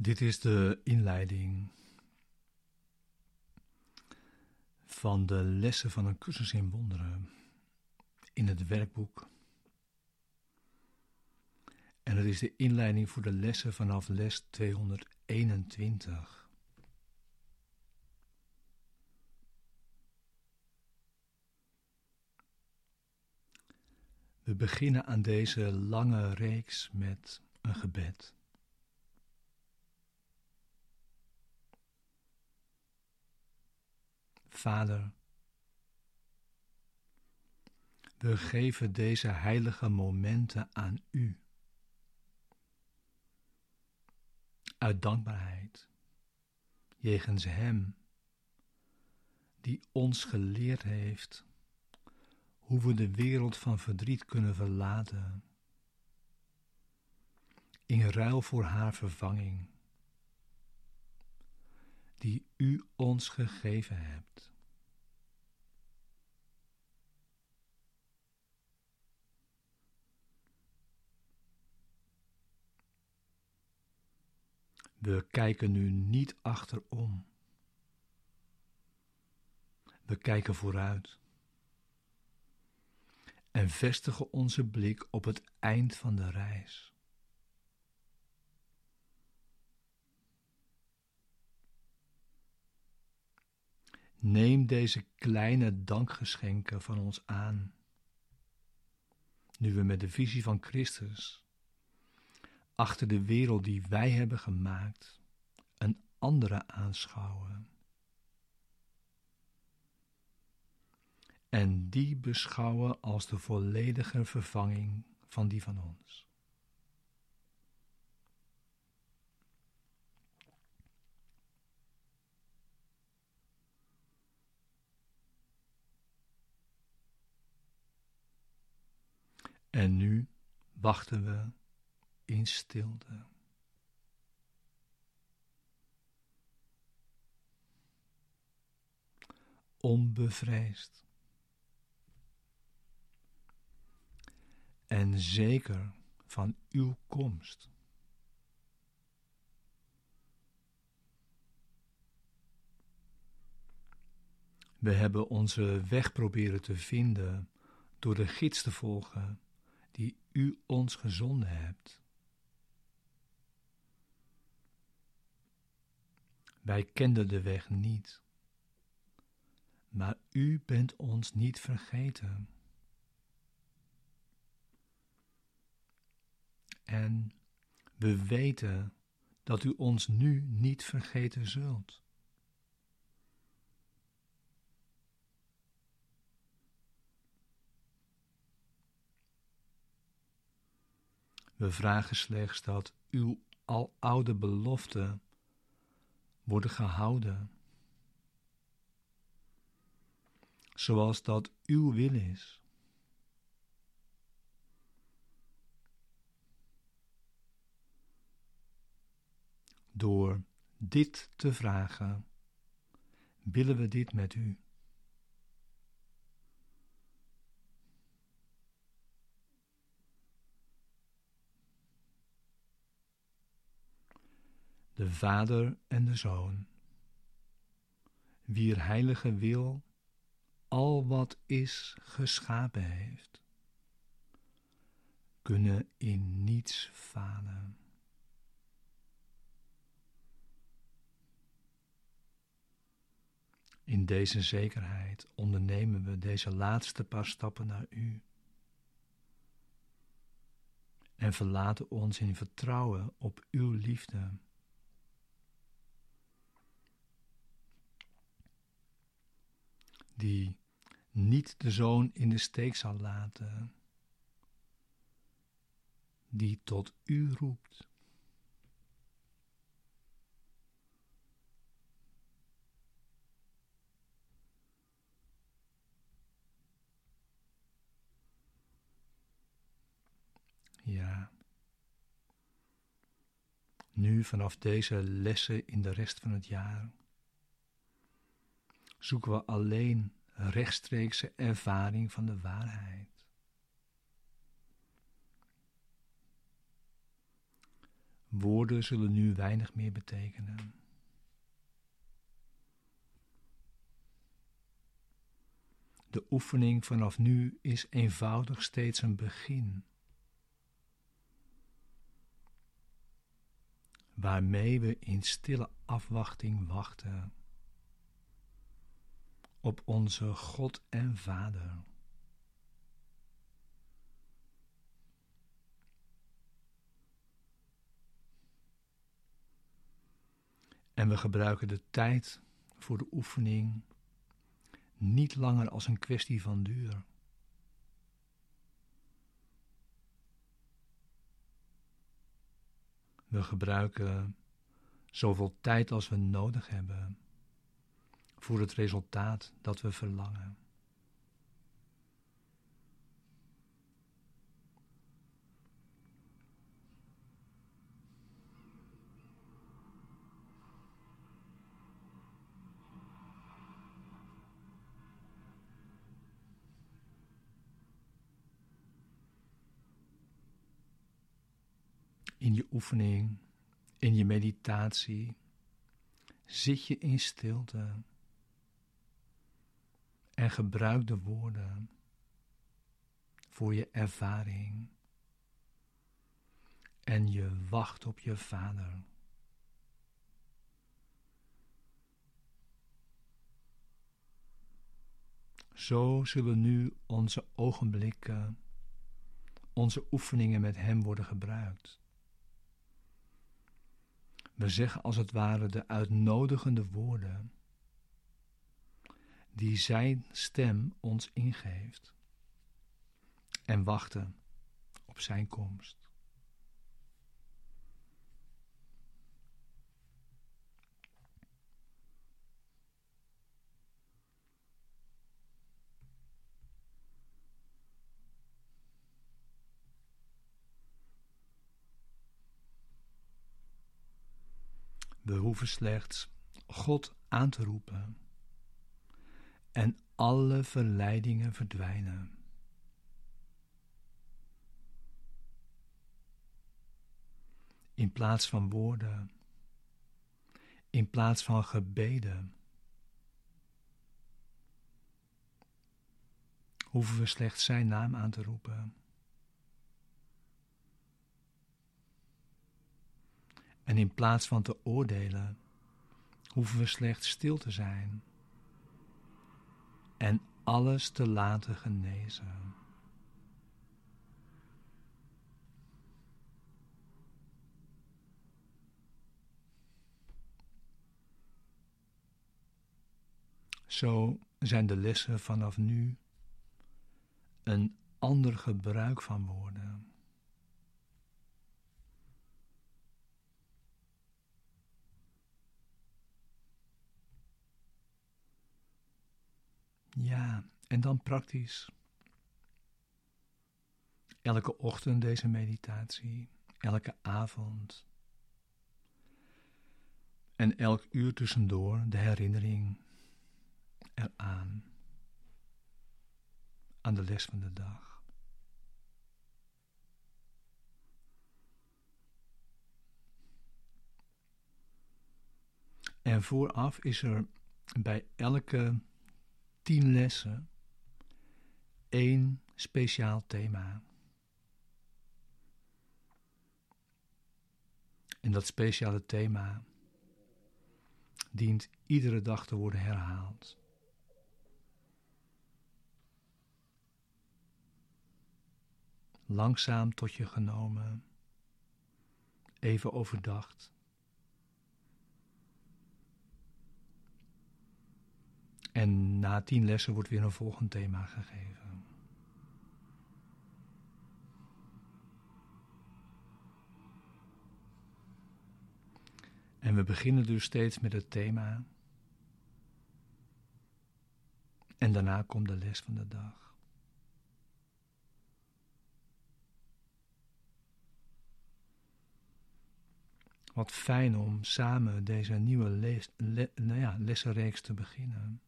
Dit is de inleiding van de lessen van een cursus in wonderen in het werkboek. En het is de inleiding voor de lessen vanaf les 221. We beginnen aan deze lange reeks met een gebed. Vader, we geven deze heilige momenten aan U. Uit dankbaarheid, jegens Hem, die ons geleerd heeft hoe we de wereld van verdriet kunnen verlaten, in ruil voor haar vervanging, U ons gegeven hebt. We kijken nu niet achterom. We kijken vooruit. En vestigen onze blik op het eind van de reis. Neem deze kleine dankgeschenken van ons aan, nu we met de visie van Christus achter de wereld die wij hebben gemaakt een andere aanschouwen. En die beschouwen als de volledige vervanging van die van ons. En nu wachten we in stilte. Onbevreesd. En zeker van uw komst. We hebben onze weg proberen te vinden door de gids te volgen u ons gezonden hebt. Wij kenden de weg niet, maar u bent ons niet vergeten. En we weten dat u ons nu niet vergeten zult. We vragen slechts dat uw aloude belofte worden gehouden. Zoals dat uw wil is. Door dit te vragen, willen we dit met u. de Vader en de Zoon, wier heilige wil al wat is geschapen heeft, kunnen in niets falen. In deze zekerheid ondernemen we deze laatste paar stappen naar U en verlaten ons in vertrouwen op Uw liefde. Die niet de zoon in de steek zal laten, die tot u roept. Ja. Nu vanaf deze lessen in de rest van het jaar zoeken we alleen rechtstreekse ervaring van de waarheid. Woorden zullen nu weinig meer betekenen. De oefening vanaf nu is eenvoudig steeds een begin. Waarmee we in stille afwachting wachten op onze God en Vader. En we gebruiken de tijd voor de oefening niet langer als een kwestie van duur. We gebruiken zoveel tijd als we nodig hebben voor het resultaat dat we verlangen. In je oefening, in je meditatie, zit je in stilte en gebruik de woorden voor je ervaring. En je wacht op je Vader. Zo zullen nu onze ogenblikken, onze oefeningen met Hem worden gebruikt. We zeggen als het ware de uitnodigende woorden die Zijn stem ons ingeeft en wachten op Zijn komst. We hoeven slechts God aan te roepen en alle verleidingen verdwijnen. In plaats van woorden, in plaats van gebeden, hoeven we slechts Zijn naam aan te roepen. En in plaats van te oordelen, hoeven we slechts stil te zijn en alles te laten genezen. Zo zijn de lessen vanaf nu een ander gebruik van woorden. Ja, en dan praktisch. Elke ochtend deze meditatie, elke avond. En elk uur tussendoor de herinnering eraan. Aan de les van de dag. En vooraf is er bij elke tien lessen één speciaal thema. En dat speciale thema dient iedere dag te worden herhaald. Langzaam tot je genomen, even overdacht. En na tien lessen wordt weer een volgend thema gegeven. En we beginnen dus steeds met het thema. En daarna komt de les van de dag. Wat fijn om samen deze nieuwe les, le, nou ja, lessenreeks te beginnen.